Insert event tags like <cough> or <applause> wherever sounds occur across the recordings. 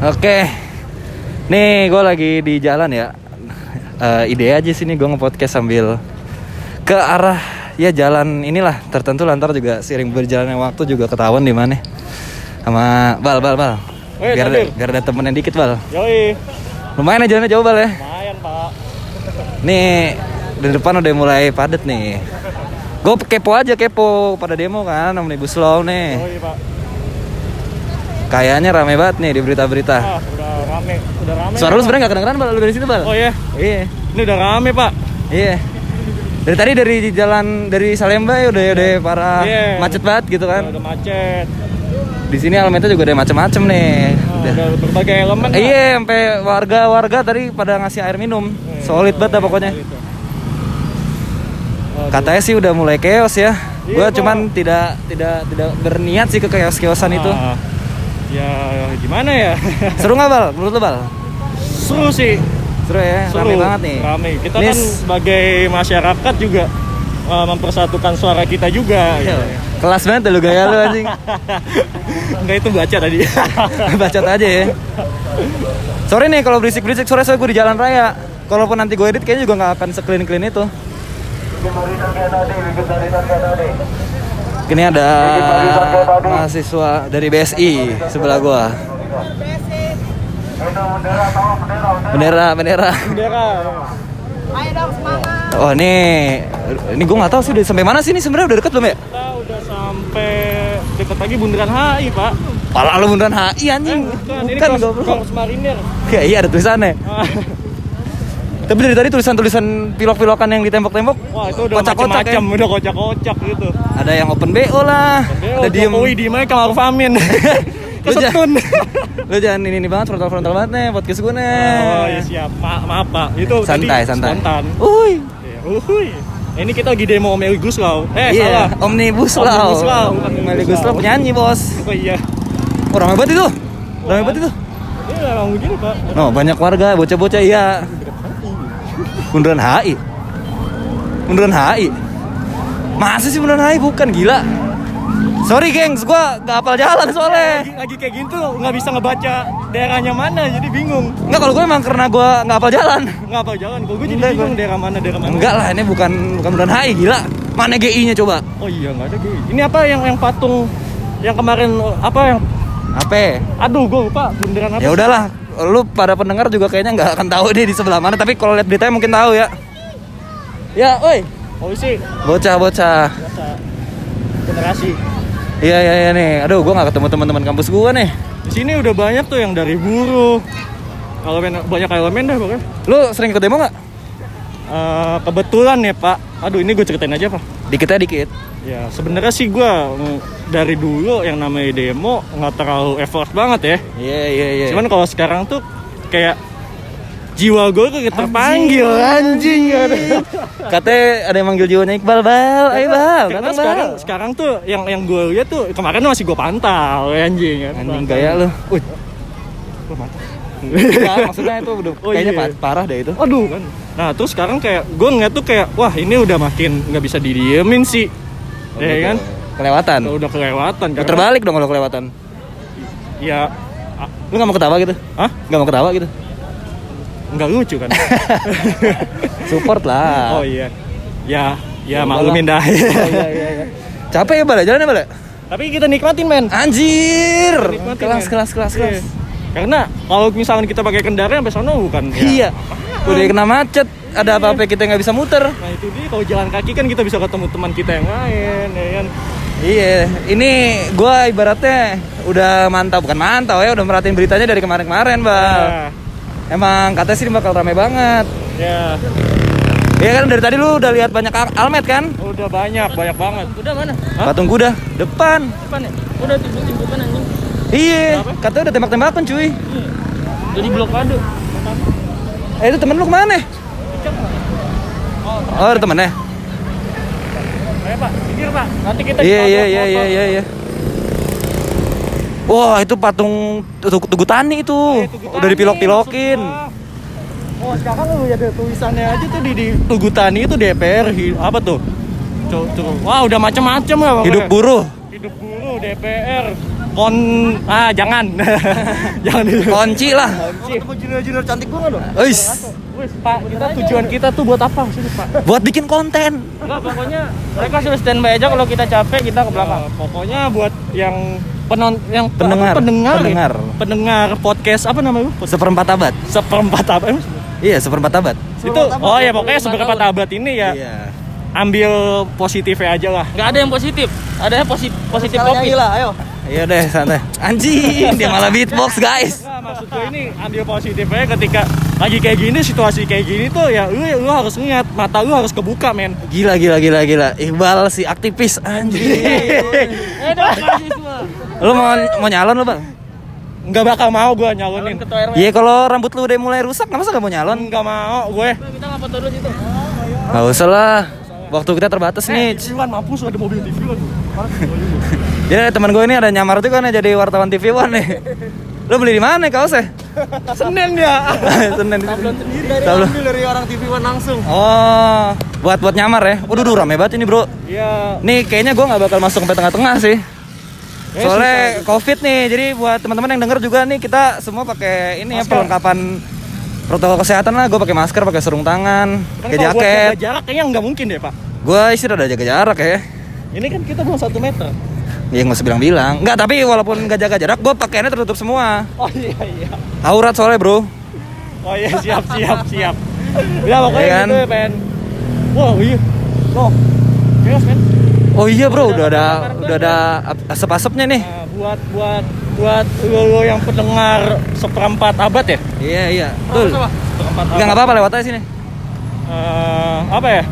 Oke, nih gue lagi di jalan ya. Eh, ide aja sih nih gue nge-podcast sambil ke arah ya jalan inilah tertentu lantar juga seiring berjalannya waktu juga ketahuan di mana. Sama bal bal bal. Weh, Biar ada, biar ada temen yang dikit bal. Yoi, Lumayan aja jalannya jauh bal ya. lumayan pak. Nih di depan udah mulai padet nih. Gue kepo aja kepo pada demo kan omnibus law nih. Yoi pak. Kayaknya rame banget nih di berita-berita. Ah, udah rame, udah rame. Suara lu sebenarnya gak kedengeran bal lu dari situ bal. Oh iya, Iya. ini udah rame pak. Iya. Dari tadi dari jalan dari Salemba ya udah udah parah Iya. macet banget gitu Udah, kan. udah macet. Di sini elemennya juga ada macem-macem nih. Ah, Udah. udah berbagai elemen. Iya, sampai warga-warga tadi pada ngasih air minum. Solid banget dah pokoknya. Aduh. Katanya sih udah mulai chaos ya. Iya, Gua Pak. cuman tidak tidak tidak berniat sih ke chaos-chaosan itu. Ya gimana ya? <laughs> Seru nggak bal? Menurut lu bal? Seru sih. Seru ya, Seru. rame banget nih. Rame. Kita Nis. kan sebagai masyarakat juga uh, mempersatukan suara kita juga. Iya. gitu. Kelas banget lu gaya lu anjing. <laughs> Enggak itu baca tadi. <laughs> Bacot aja ya. Sorry nih kalau berisik-berisik sore sore gue di jalan raya. Kalaupun nanti gue edit kayaknya juga nggak akan seklin clean itu. Ini ada mahasiswa dari BSI sebelah gua. Bendera, bendera. Bendera. Ayo dong semangat. Oh ini, ini gue nggak tahu sih udah sampai mana sih ini sebenarnya udah deket belum ya? Kita udah sampai dekat lagi Bundaran HI, Pak. Pala lu beneran HI anjing. Bukan, ini Bukan Korps, goblok. Korps Marinir. Ya iya ada tulisannya. Tapi dari tadi tulisan-tulisan pilok-pilokan yang di tembok-tembok Wah, itu udah Kocak-kocak macam-macam, ya. udah kocak-kocak gitu. ada yang open BO lah, ada diem. Jokowi diem aja Maruf Amin. <laughs> Lu jangan, lu jangan ini, ini banget frontal-frontal banget nih podcast gue nih. Oh, iya siap. Ma maaf, Pak. Itu santai, tadi santai. spontan. Uy. Ya, uhuy. Ini kita lagi demo Omnibus Law. Eh, Iya, salah. Omnibus Law. Omnibus Law, Omnibus Law penyanyi, Bos. Oh iya. Oh, ramai banget itu. Ramai banget itu. Ini memang begini, Pak. Oh, banyak warga, bocah-bocah iya. Bundaran HI. Bundaran HI. Masa sih Bundaran HI bukan gila. Sorry gengs, gua gak hafal jalan soalnya. Lagi, lagi kayak gitu nggak bisa ngebaca daerahnya mana, jadi bingung. Enggak kalau gue emang karena gue nggak hafal jalan. Nggak apa jalan, kok gue jadi Enggak, bingung gua- daerah mana, daerah mana. Enggak lah, ini bukan bukan Bundaran HI gila. Mana GI-nya coba? Oh iya, nggak ada gue. Ini apa yang yang patung yang kemarin apa yang Apa? aduh gue lupa bundaran apa Ya udahlah, lu para pendengar juga kayaknya nggak akan tahu dia di sebelah mana. Tapi kalau lihat beritanya mungkin tahu ya. Ya, oi, polisi bocah-bocah. biasa generasi Iya iya iya nih. Aduh, gua nggak ketemu teman-teman kampus gua nih. di sini udah banyak tuh yang dari buruh elemen banyak elemen dah pokoknya Lu sering ikut demo nggak? Eh, kebetulan ya pak aduh ini gue ceritain aja pak Dikit aja dikit. Ya sebenarnya sih gue dari dulu yang namanya demo nggak terlalu effort banget ya Iya iya iya. cuman kalau sekarang tuh kayak jiwa gue kayak terpanggil anjing <laughs> katanya ada yang manggil jiwanya Iqbal bal, ayo bal, karena sekarang bal. sekarang tuh yang yang gue lihat tuh kemarin masih gue pantau anjing kan Anjing gaya lu. Wih. Enggak, <laughs> maksudnya itu udah Oh, kayaknya iya. pa- parah deh itu. Aduh kan. Nah terus sekarang kayak gue ngeliat tuh kayak wah ini udah makin nggak bisa didiemin sih, Oh, ya gitu. kan? Kelewatan. Udah kelewatan. karena- Terbalik dong kalau kelewatan. Ya, Lu nggak mau ketawa gitu? hah? Nggak mau ketawa gitu? Nggak lucu kan? <laughs> Support lah. oh iya, ya, Ya ya maklumin dah. iya, iya, iya. Capek ya bal, jalan ya bal? Tapi kita nikmatin men. Anjir. Nikmatin, Kelas, men. kelas, kelas, kelas. Iya. Karena kalau misalkan kita pakai kendaraan sampai sana bukan. ya. Iya. Udah kena macet, ada apa-apa kita nggak bisa muter. Nah itu dia kalau jalan kaki kan kita bisa ketemu teman kita yang lain, ya kan? Iya, ini gua ibaratnya udah mantap, bukan mantap ya, udah merhatiin beritanya dari kemarin-kemarin, Bang. Ya, Emang katanya sih ini bakal rame banget. ya. Iya kan dari tadi lu udah lihat banyak al- almet kan? Udah banyak, banyak banget. Udah mana? Hah? Patung kuda depan. Depan ya? Udah timbul-timbulan anjing. Iya, katanya udah tembak-tembakan cuy. Jadi blokade. Eh itu temen lu ke mana? Oh, ada temennya? Ayo pak, pinggir pak. Nanti kita Iya iya iya iya iya iya. Wah itu patung Tugu, Tugu Tani itu Eh, Tugu udah dipilok-pilokin. Oh sekarang lu ada tulisannya aja tuh di, di Tugu Tani itu DPR hi- apa tuh? Tuh. Wah udah macem-macem lah pokoknya. Hidup buruh. Hidup buruh DPR kon ah jangan <laughs> jangan di Kunci lah. Ketemu junior-junior cantik gue nggak dong? Wis, Pak, kita tujuan kita tuh buat apa sih, Pak? buat bikin konten. Enggak, pokoknya mereka sudah standby aja kalau kita capek kita ke belakang. pokoknya buat yang penon yang pe- Pendengar. apa, pendengar, ya? Pendengar. pendengar podcast apa namanya? Pod- Seperempat abad. Seperempat apa? Emang Iya, seperempat abad. itu oh ya pokoknya seberapa abad ini ya Iya. ambil positifnya aja lah nggak ada yang positif ada yang positif positif nyanyi lah, ayo. Iya deh, santai. Anjing, dia malah beatbox, guys. Nggak, maksud gue ini ambil positifnya ketika lagi kayak gini situasi kayak gini tuh ya lu, lu harus ingat mata lu harus kebuka men Gila, gila, gila, gila. Iqbal si aktivis anjing. <laughs> eh lu mau mau nyalon lu, Bang? nggak bakal mau gue nyalonin Iya, kalau rambut lu udah mulai rusak, masa gak mau nyalon? nggak mau gue Gak usah lah. Waktu kita terbatas nih. One mampus ada mobil TV Ya teman gue ini ada nyamar juga nih jadi wartawan TV One nih. Lu beli di mana kaosnya? Senin ya Senin. <laughs> Dari Sablon. ambil dari orang TV One langsung. Oh, buat buat nyamar ya. Waduh, duh, rame banget ini, Bro. ya Nih kayaknya gue nggak bakal masuk sampai tengah-tengah sih. Eh, Soalnya covid nih, jadi buat teman-teman yang denger juga nih kita semua pakai ini ya perlengkapan protokol kesehatan lah. Gue pakai masker, pakai sarung tangan, kan pakai buat jaket. jaga jarak kayaknya nggak mungkin deh pak Gue isi udah jaga jarak ya. ini kan kita belum satu meter Ya nggak usah bilang-bilang. Nggak, tapi walaupun nggak jaga jarak, gue pakaiannya tertutup semua. oh iya iya Aurat soalnya bro. oh iya siap siap siap ya pokoknya Iya kan? gitu ya pen wow iya Chaos men Oh iya bro, udah ada udah ada asap-asapnya nih. Nah, buat buat buat lo, lo yang pendengar seperempat abad ya Iya iya, betul. seperempat Nggak nggak apa-apa lewat aja sini. Eh, apa ya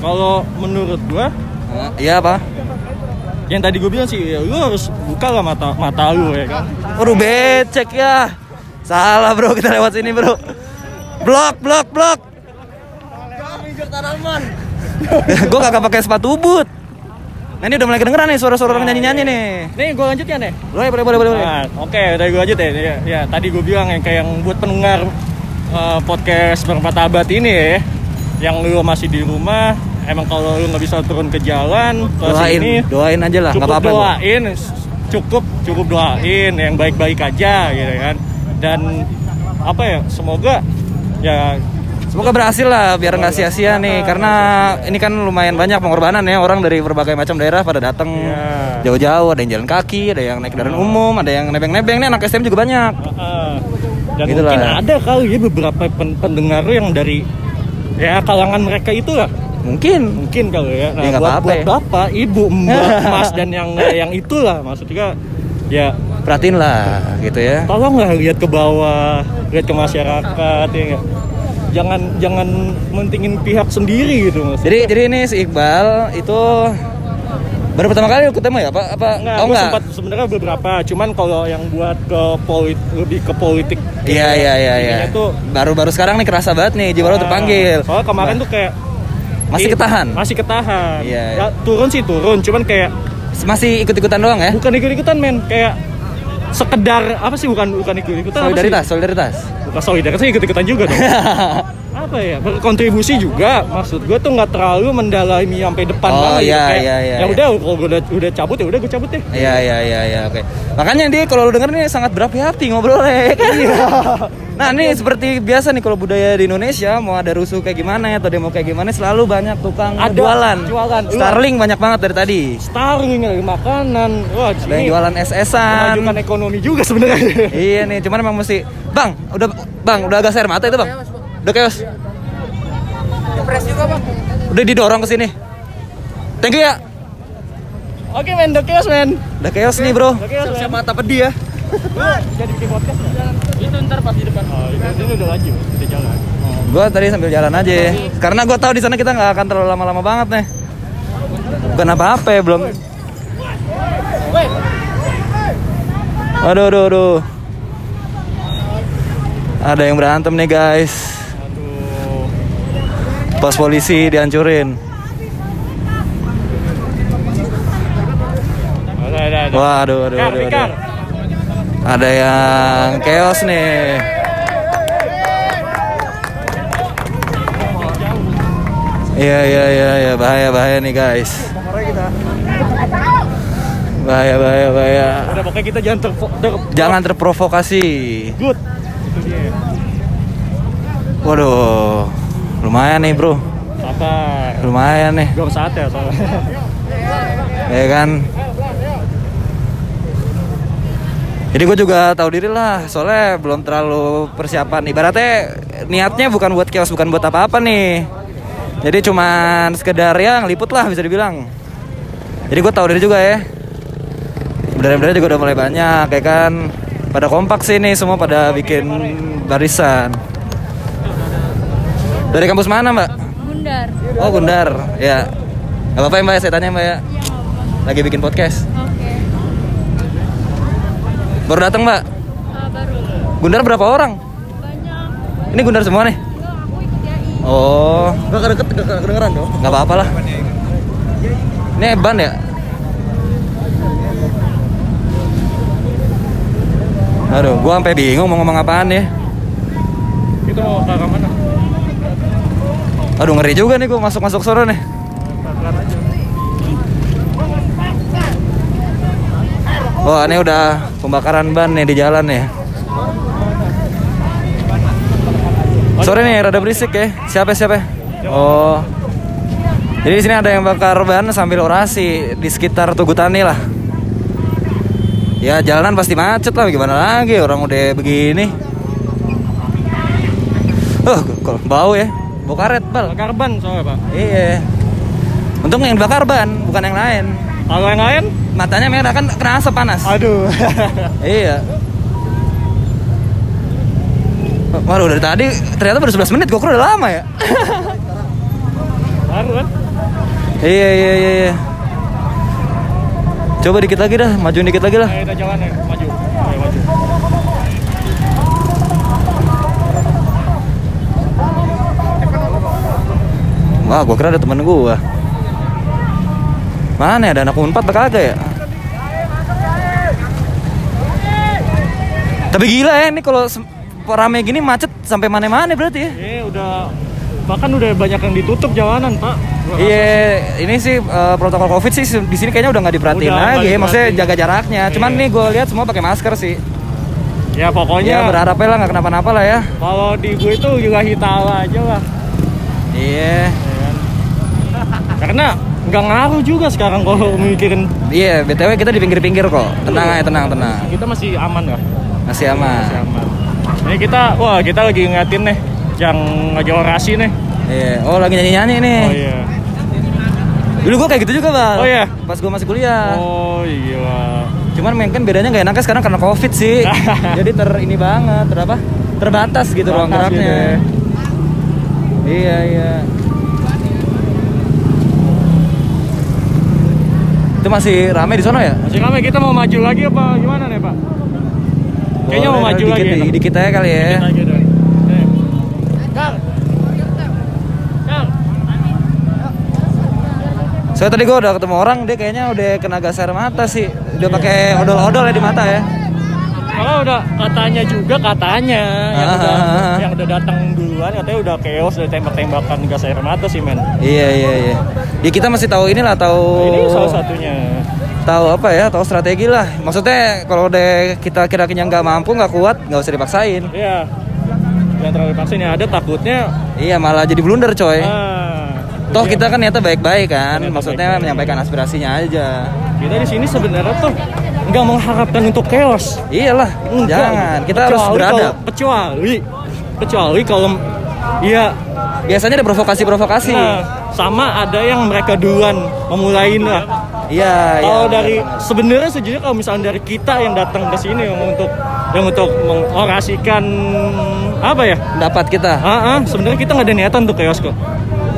kalau menurut gua Iya apa? Yang tadi gue bilang sih ya, lu harus buka lah mata mata lu ya kan Waduh becek ya. Salah bro, kita lewat sini bro. Blok, blok, blok. <laughs> tanaman. gue kagak pakai sepatu boot. Nah ini udah mulai kedengeran nih suara-suara orang nyanyi-nyanyi nih. nih gue lanjut ya nih Boleh, boleh, boleh, boleh. Nah, oke, dari gue aja deh. Ya, ya, tadi gue bilang yang kayak yang buat pendengar eh, podcast berempat abad ini ya, yang lu masih di rumah, emang kalau lu nggak bisa turun ke jalan ke Doain, sini, doain aja lah, nggak cukup apa-apa. doain, cukup cukup doain yang baik-baik aja gitu kan. Dan apa ya, semoga ya Semoga berhasil lah biar nggak sia-sia nih karena ini kan lumayan banyak pengorbanan ya orang dari berbagai macam daerah pada datang Iya. jauh-jauh ada yang jalan kaki ada yang naik kendaraan umum ada yang nebeng-nebeng nih anak STM juga banyak dan Gitu mungkin lah. ada kali ya beberapa pen- pendengar yang dari ya kalangan mereka itu lah mungkin. Mungkin kalau ya. Nah Ya, buat, apa-apa buat ya. bapak ibu mbak <laughs> mas dan yang yang itulah. Maksudnya ya perhatiin lah gitu ya. tolonglah lihat ke bawah lihat ke masyarakat ya jangan jangan mentingin pihak sendiri gitu mas. Jadi jadi ini si Iqbal itu baru pertama kali lu ketemu ya apa apa? Enggak, oh enggak sempat sebenarnya beberapa cuman kalau yang buat ke polit lebih ke politik iya iya iya iya. ininya tuh baru-baru sekarang nih kerasa banget nih jiwa lu ah, terpanggil. soalnya kemarin tuh kayak masih i- ketahan? Masih ketahan. Iya, Ya, turun sih turun. Cuman kayak masih ikut-ikutan doang ya? Bukan ikut ikutan men. Kayak sekedar apa sih bukan bukan ikut ikutan solidaritas solidaritas. Bukan solidaritas ikut ikutan juga dong <laughs> apa ya berkontribusi juga maksud gue tuh nggak terlalu mendalami sampai depan Oh, banget gitu. iya, Kayak, iya, iya, ya iya. udah kalau gue udah udah cabut ya udah gue cabut deh Iya iya iya iya oke. Makanya dia kalau lu denger nih sangat berapi-api ngobrolnya kan. <laughs> Nah, nih seperti biasa nih kalau budaya di Indonesia mau ada rusuh kayak gimana ya atau demo kayak gimana selalu banyak tukang Ada, jualan. jualan. Starling banyak banget dari tadi. Starling dari makanan wah Ada yang jualan SS-an. ekonomi juga sebenarnya Iya nih, cuman emang mesti Bang, udah Bang, udah agak air mata itu, Bang. Udah chaos. Press juga bang. Udah didorong ke sini. Thank you ya. oke men udah chaos men Udah chaos nih, Bro. chaos men Mata pedih ya. jadi bikin podcast nggak? itu ntar pas di depan oh itu, itu udah laju udah jalan Gua tadi sambil jalan aja. Karena gua tahu di sana kita nggak akan terlalu lama-lama banget nih. Bukan apa-apa ya, belum. Aduh, aduh, aduh. Ada yang berantem nih, guys. Pos polisi dihancurin. Waduh, aduh, aduh, aduh. Ada yang chaos nih. Iya, iya, iya, iya, bahaya, bahaya nih, guys. Bahaya, bahaya, bahaya. Udah pokoknya kita jangan ter, ter Jangan terprovokasi. good. Waduh, lumayan nih bro, Sabar. lumayan nih, Belum saat ya soalnya. ya kan. Jadi gue juga tahu diri lah, soalnya belum terlalu persiapan. Ibaratnya niatnya bukan buat kios, bukan buat apa-apa nih. Jadi cuman sekedar ya ngeliput lah bisa dibilang. Jadi gue tahu diri juga ya. Bener-bener juga udah mulai banyak, ya kan. Pada kompak sih nih, semua pada bikin barisan. Dari kampus mana mbak? Bundar. Oh Gundar, ya. Gak apa-apa ya mbak, saya tanya mbak ya. Iya? Lagi bikin podcast. Oke. Baru datang mbak. Ah, baru. Gundar berapa orang? Banyak. Ini Gundar semua nih. Enggak, aku ikut YI. Oh, Gak kedeket, gak kedengeran dong. nggak apa-apa lah. Ini ban ya? Aduh, gua sampai bingung mau ngomong apaan ya. Itu mau ke arah mana? Aduh ngeri juga nih gua masuk-masuk sore nih. Wah ini udah pembakaran ban nih di jalan ya. Sore nih rada berisik ya. Siapa siapa? Oh. Jadi di sini ada yang bakar ban sambil orasi di sekitar Tugu Tani lah. Ya jalanan pasti macet lah gimana lagi orang udah begini. Oh, bau ya. Bau karet, Bal. Bakar ban soalnya pak. Iya. Untung yang bakar ban, bukan yang lain. Kalau yang lain? Matanya merah kan kena asap panas. Aduh. <laughs> Iya. Waduh dari tadi ternyata baru 11 menit, kok udah lama ya? <laughs> Baru kan? iya iya iya iya. Coba dikit lagi dah, maju dikit lagi lah. Ayo kita jalan ya, maju. Ayo maju. Wah, gua kira ada temen gua. Mana ya, ada anak unpad apa kagak ya? Tapi gila ya, ini kalau rame gini macet sampai mana-mana berarti ya? Ini udah bahkan udah banyak yang ditutup jalanan pak. Iya, ini sih eh, protokol covid sih di sini kayaknya udah nggak diperhatiin Udah lagi, ya. maksudnya jaga jaraknya. Cuman Iya. nih gue lihat semua pakai masker sih. Ya pokoknya Ya berharapnya lah nggak kenapa-napa lah ya. kalau di gue itu juga hitala aja lah. Iya? Karena nggak ngaruh juga sekarang kalau mikirin iya. btw kita di pinggir-pinggir kok. Tenang aja, tenang, tenang. kita masih aman lah. Masih aman. Masih aman. Ini kita, wah kita lagi ngeliatin nih yang lagi orasi nih. Iya. Oh lagi nyanyi-nyanyi nih. Oh iya. Dulu gue kayak gitu juga bang. Oh, iya? Pas gue masih kuliah. Oh iya. Cuman mungkin bedanya nggak enaknya sekarang karena covid sih. <laughs> Jadi ter ini banget, ter apa? Terbatas gitu ruang Terbatas gitu geraknya. ya. Iya iya. Itu masih rame di sana ya? Masih ramai kita mau maju lagi apa gimana nih pak? Kayaknya mau Boleh, maju dikit, lagi. enak. Dikit aja kali ya. Dikit aja. Soalnya tadi gue udah ketemu orang, dia kayaknya udah kena gas air mata sih. Udah pakai odol-odol ya di mata ya. Kalau udah katanya juga katanya yang Ah, udah ah, ah. yang udah datang duluan katanya udah chaos udah tembak-tembakan gas air mata sih men. Iya iya iya. Ya kita masih tahu inilah tahu Ini salah satunya. tahu apa ya, tahu strategi lah. Maksudnya kalau udah kita kira-kira nggak mampu, nggak kuat, nggak usah dipaksain. Iya. Jangan terlalu paksa ini ada takutnya. Iya malah jadi blunder coy. Ah, Toh kita kan niatnya baik-baik kan, Niatnya maksudnya baik-baik. menyampaikan aspirasinya aja. kita di sini sebenarnya tuh nggak mengharapkan untuk chaos. Iyalah, Enggak. jangan. Kita harus Kecuali beradab. kalau- kecuali kecuali kalau ya Biasanya ada provokasi-provokasi. nah, sama ada yang mereka duluan memulain lah. Iya, iya. Kalau dari sebenarnya sejujurnya kalau misalnya dari kita yang datang ke sini yang untuk yang untuk mengorasikan apa ya? pendapat kita. Ah, ah, sebenarnya kita nggak ada niatan untuk chaos kok.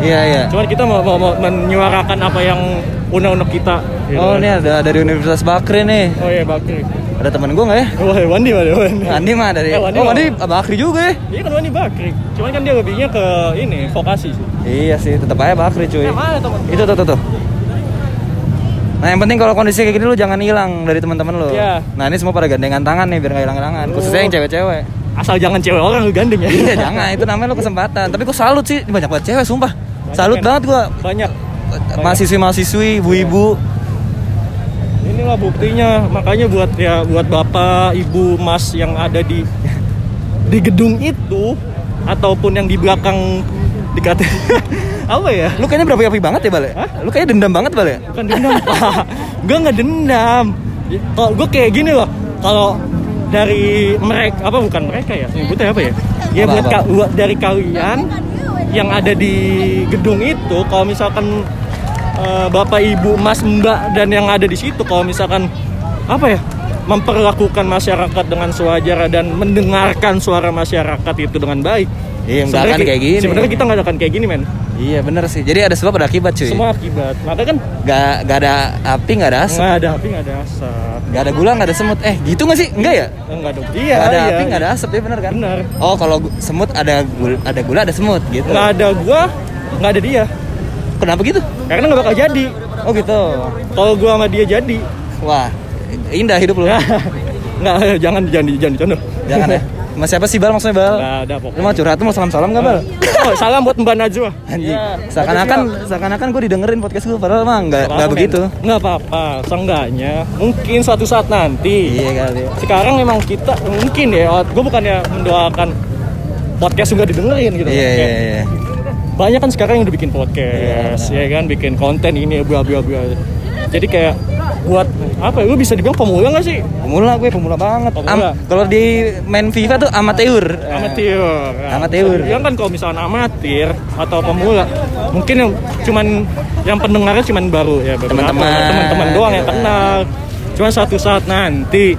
Iya, iya. Cuman kita mau, mau, mau menyuarakan apa yang unek-unek kita. Oh, kan. ini ada dari Universitas Bakri nih. Oh iya Bakri. Ada temen gue nggak ya? Wah, Wandi mana Wandi? Andi mah dari. Eh, Wandi oh, mah. Andi Bakri juga ya? Iya kan Wandi Bakri. Cuman kan dia lebihnya ke ini vokasi sih. Iya sih, tetap aja Bakri cuy. Eh, mana teman? Itu tuh tuh tuh. Nah yang penting kalau kondisi kayak gini lu jangan hilang dari teman-teman lu. Iya. Nah ini semua pada gandengan tangan nih biar nggak hilang-hilangan. Khususnya yang cewek-cewek. Asal jangan cewek orang lu gandeng ya. iya jangan, itu namanya lu kesempatan. Tapi gua salut sih, banyak banget cewek sumpah. salut men. banget gua. Banyak. Mahasiswi-mahasiswi, ibu-ibu. Ini inilah buktinya makanya buat ya buat bapak ibu mas yang ada di di gedung itu ataupun yang di belakang dikata <laughs> apa ya Lu kayaknya berapi-api banget ya, Bal? ya? Lu kayaknya dendam banget, Bal ya? bukan dendam <laughs> pak gue nggak dendam kalau gue kayak gini loh kalau dari mereka apa bukan mereka ya nyebutnya apa ya ya Apa, buat apa? ka- buat dari kalian yang ada di gedung itu kalau misalkan eh, bapak ibu mas mbak dan yang ada di situ kalau misalkan apa ya memperlakukan masyarakat dengan sewajarnya dan mendengarkan suara masyarakat itu dengan baik Iya, nggak akan kayak gini. sebenarnya kita nggak akan kayak gini men Iya, bener sih. Jadi ada sebab ada akibat, cuy. semua akibat makanya kan Gak, gak ada api, gak ada asap. nggak ada api nggak ada asap Gak ada gula, gak ada semut. Eh, gitu gak sih? Enggak ya? Enggak dong. Iya, Gak ada iya. api, gak ada asap ya bener kan? Benar. Oh, kalau semut ada gula, ada gula, ada semut gitu. Enggak ada gua, enggak ada dia. Kenapa gitu? Karena enggak bakal jadi. Oh gitu. Kalau gua sama dia jadi. Wah, indah hidup lu. <laughs> Enggak, jangan jangan jangan dicontoh. Jangan ya. Mas siapa sih Bal maksudnya Bal? Enggak ada Lu pokoknya. mau curhat, lu mau salam-salam gak Bal? Oh, salam buat Mbak Najwa. Anjing. Iya. Seakan-akan seakan-akan gue didengerin podcast gue padahal mah enggak enggak begitu. Enggak apa-apa, seenggaknya mungkin suatu saat nanti. Iya kali. Sekarang memang kita mungkin ya, gue bukannya mendoakan podcast juga didengerin gitu. Iya iya iya. Banyak kan sekarang yang udah bikin podcast ya kan bikin konten ini bla bla bla jadi kayak buat apa ya lu bisa dibilang pemula gak sih Pemula gue pemula banget. Pemula. Am- kalau di main FIFA tuh amatir. amatir Amatir. yang kan kalau misalnya amatir atau pemula mungkin yang cuman yang pendengarnya cuman baru ya Teman-teman. teman-teman doang yang kenal cuma suatu saat nanti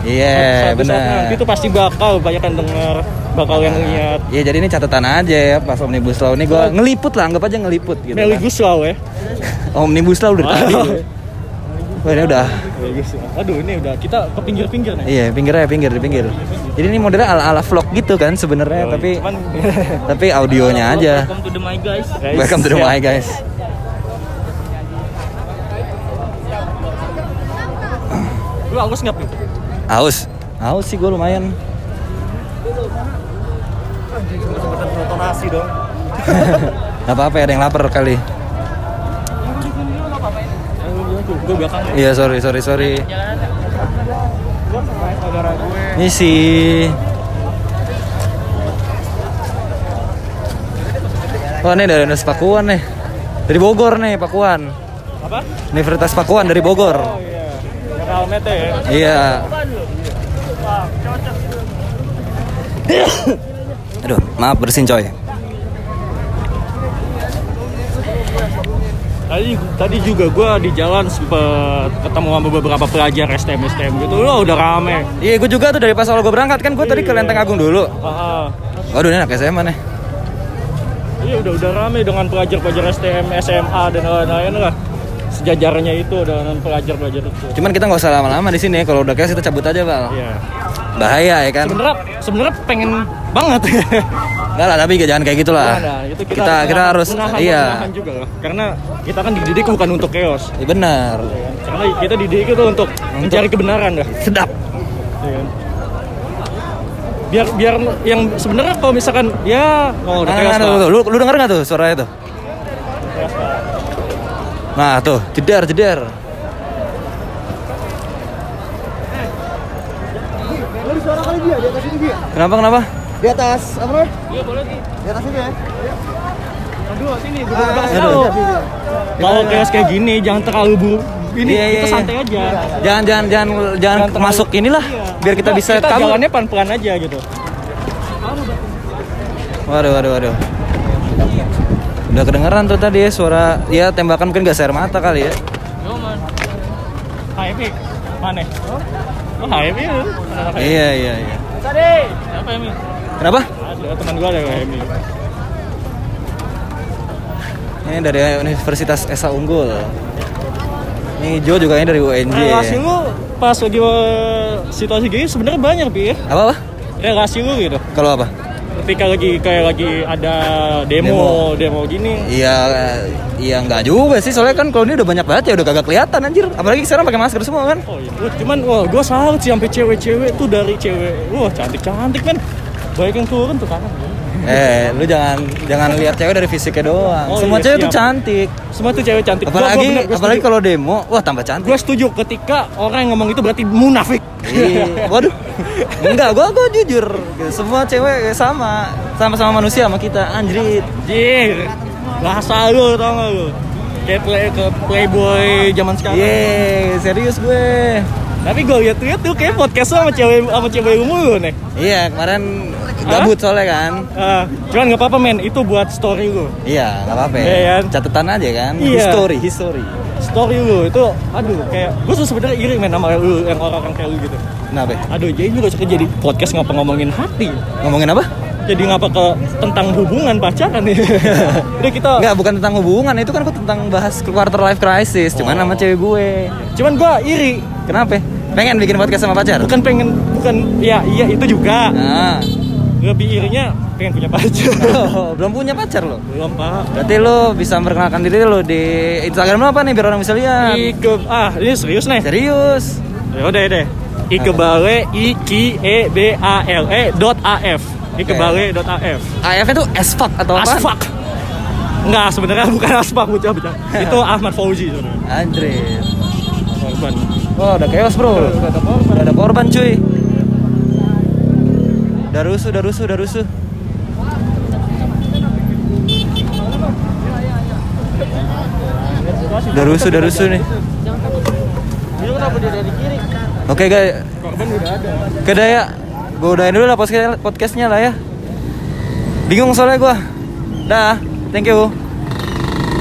Iya, suatu saat nanti benar. tuh pasti bakal banyak yang denger bakal yang lihat Iya, jadi ini catatan aja ya pas Omnibus Law ini gue ngeliput lah, anggap aja ngeliput gitu. Meli kan. Guslau ya <laughs> Omnibus Law udah tadi. Wah, ini udah. Aduh ini udah kita ke pinggir-pinggir nih Iya, pinggir ya, pinggir di pinggir. Jadi ini modelnya ala-ala vlog gitu kan sebenarnya, tapi Cuman- <laughs> tapi audionya aja. Welcome to the my guys. Guys, Welcome to the my guys. Lu aus nggak? Aus. Aus sih gue lumayan. Nasi dong. <laughs> Gak apa-apa ya, ada yang lapar kali. Ya. Iya, sorry, sorry, sorry. Ini si Wah ini dari Universitas Pakuan nih Dari Bogor nih Pakuan Apa? Universitas Pakuan dari Bogor Oh iya. Ya. Iya <coughs> Aduh maaf bersin coy Tadi tadi juga gue di jalan sempet ketemu sama beberapa pelajar STM STM gitu. Lo udah rame. Iya gue juga tuh dari pas awal gue berangkat kan gue tadi ke Lenteng Agung dulu. Waduh anak SMA nih Iya udah udah rame dengan pelajar-pelajar STM, SMA dan lain-lain lah. Sejajarnya itu dengan pelajar-pelajar itu. Cuman kita nggak usah lama-lama di sini Kalau udah kayak kita cabut aja Val Iya. Bahaya ya kan Sebenarnya sebenarnya pengen banget. <laughs> Enggak lah tapi jangan kayak gitulah Nah, itu Kita kita, menahan- harus menahan- Iya menahan juga loh. Karena kita kan dididik bukan untuk chaos. Iya benar Karena kita dididik itu untuk, mencari kebenaran dah. Sedap Iya kan? Biar biar yang sebenarnya kalau misalkan ya oh Nah, chaos nah, lah. tuh. Lu, lu denger gak tuh suaranya tuh? Nah tuh, jeder, jeder Lu suara kali dia di atas ini dia. Kenapa, kenapa? Di atas apa namanya? Iya boleh nih. Di atas ini ya. Aduh sini gue Ah, kasih iya, tahu. iya, iya. Kalau chaos kayak gini jangan terlalu bu. Ini Iya, iya, kita santai aja. Jangan, jangan, jangan, jangan terlalu- masuk inilah Iya. Biar kita bisa kita kabur jalannya pelan-pelan aja gitu. Waduh, waduh, waduh Udah kedengeran tuh tadi ya suara Ya tembakan mungkin gak air mata kali ya Yo man. HMI mana? Oh HMI. Iya, iya, iya. Siapa HMI? Kenapa? Ada teman gua ada HMI. Ini dari Universitas Esa Unggul Ini Jo juga ini dari UNJ Relasi lu pas lagi eh, situasi gini sebenarnya banyak ya. Apa, apa? Relasi lu gitu. Kalau apa? Ketika lagi kayak lagi ada demo, demo, gini. Iya, iya nggak juga sih. Soalnya kan kalau ini udah banyak banget ya udah kagak kelihatan anjir. Apalagi sekarang pakai masker semua kan. Oh iya. Cuman wah gue salut sih sampai cewek-cewek tuh dari cewek. Wah cantik-cantik kan. Baik yang turun tuh kanan. Eh, lu jangan jangan lihat cewek dari fisiknya doang. Oh, Semua iya, cewek tuh siap. cantik. Semua tuh cewek cantik. Apalagi apalagi kalau demo, wah tambah cantik. gue setuju ketika orang yang ngomong itu berarti munafik. Iya. Waduh. Enggak, gua gua jujur. Semua cewek sama, sama-sama manusia sama kita. Anjrit. Jir, bahasa lu tau gak lu? Kayak play, ke playboy zaman sekarang. Yeay, serius gue. Tapi gue liat-liat tuh kayak podcast lu sama cewek sama cewek umum lu nih. Iya, kemarin gabut soalnya kan. Ah, cuman nggak apa-apa men, itu buat story lu. Iya, nggak apa-apa. Iya kan? Catatan aja kan. Iya. History, history. Story lu itu, aduh kayak gue tuh sebenarnya iri men sama lu yang orang-orang kayak lu gitu. Kenapa? Aduh, jadi lu gak usah jadi podcast ngapa ngomongin hati. Ngomongin apa? Jadi ngapa ke tentang hubungan pacaran nih? <laughs> Udah kita. Enggak, bukan tentang hubungan, itu kan aku tentang bahas quarter life crisis, cuman Oh. sama cewek gue. Cuman gue iri. Kenapa? Pengen bikin podcast sama pacar? Bukan pengen, bukan ya iya itu juga. Nah. Lebih irinya pengen punya pacar. Oh, belum punya pacar lo. Belum pak. Berarti lo bisa memperkenalkan diri lo di Instagram lo apa nih biar orang bisa lihat? Ike ah ini serius nih. Serius. Ya udah deh. Ikebale I K E B A L E dot A F. Ikebale dot A F. AF itu as fuck atau apa? Asfak. Enggak sebenarnya bukan asfak bocah bocah. Itu Ahmad Fauzi sebenarnya. Anjir. Korban. Oh, udah chaos, Bro. Udah ada korban. Udah ada korban, cuy. Udah rusuh, udah rusuh, udah rusuh. Udah rusuh, udah rusuh nih. Dia kenapa dia dari kiri? Oke, guys. Udah ada. Oke dah ya. Gue udahin dulu lah podcast- podcastnya lah ya. Bingung soalnya gue. Dah, thank you.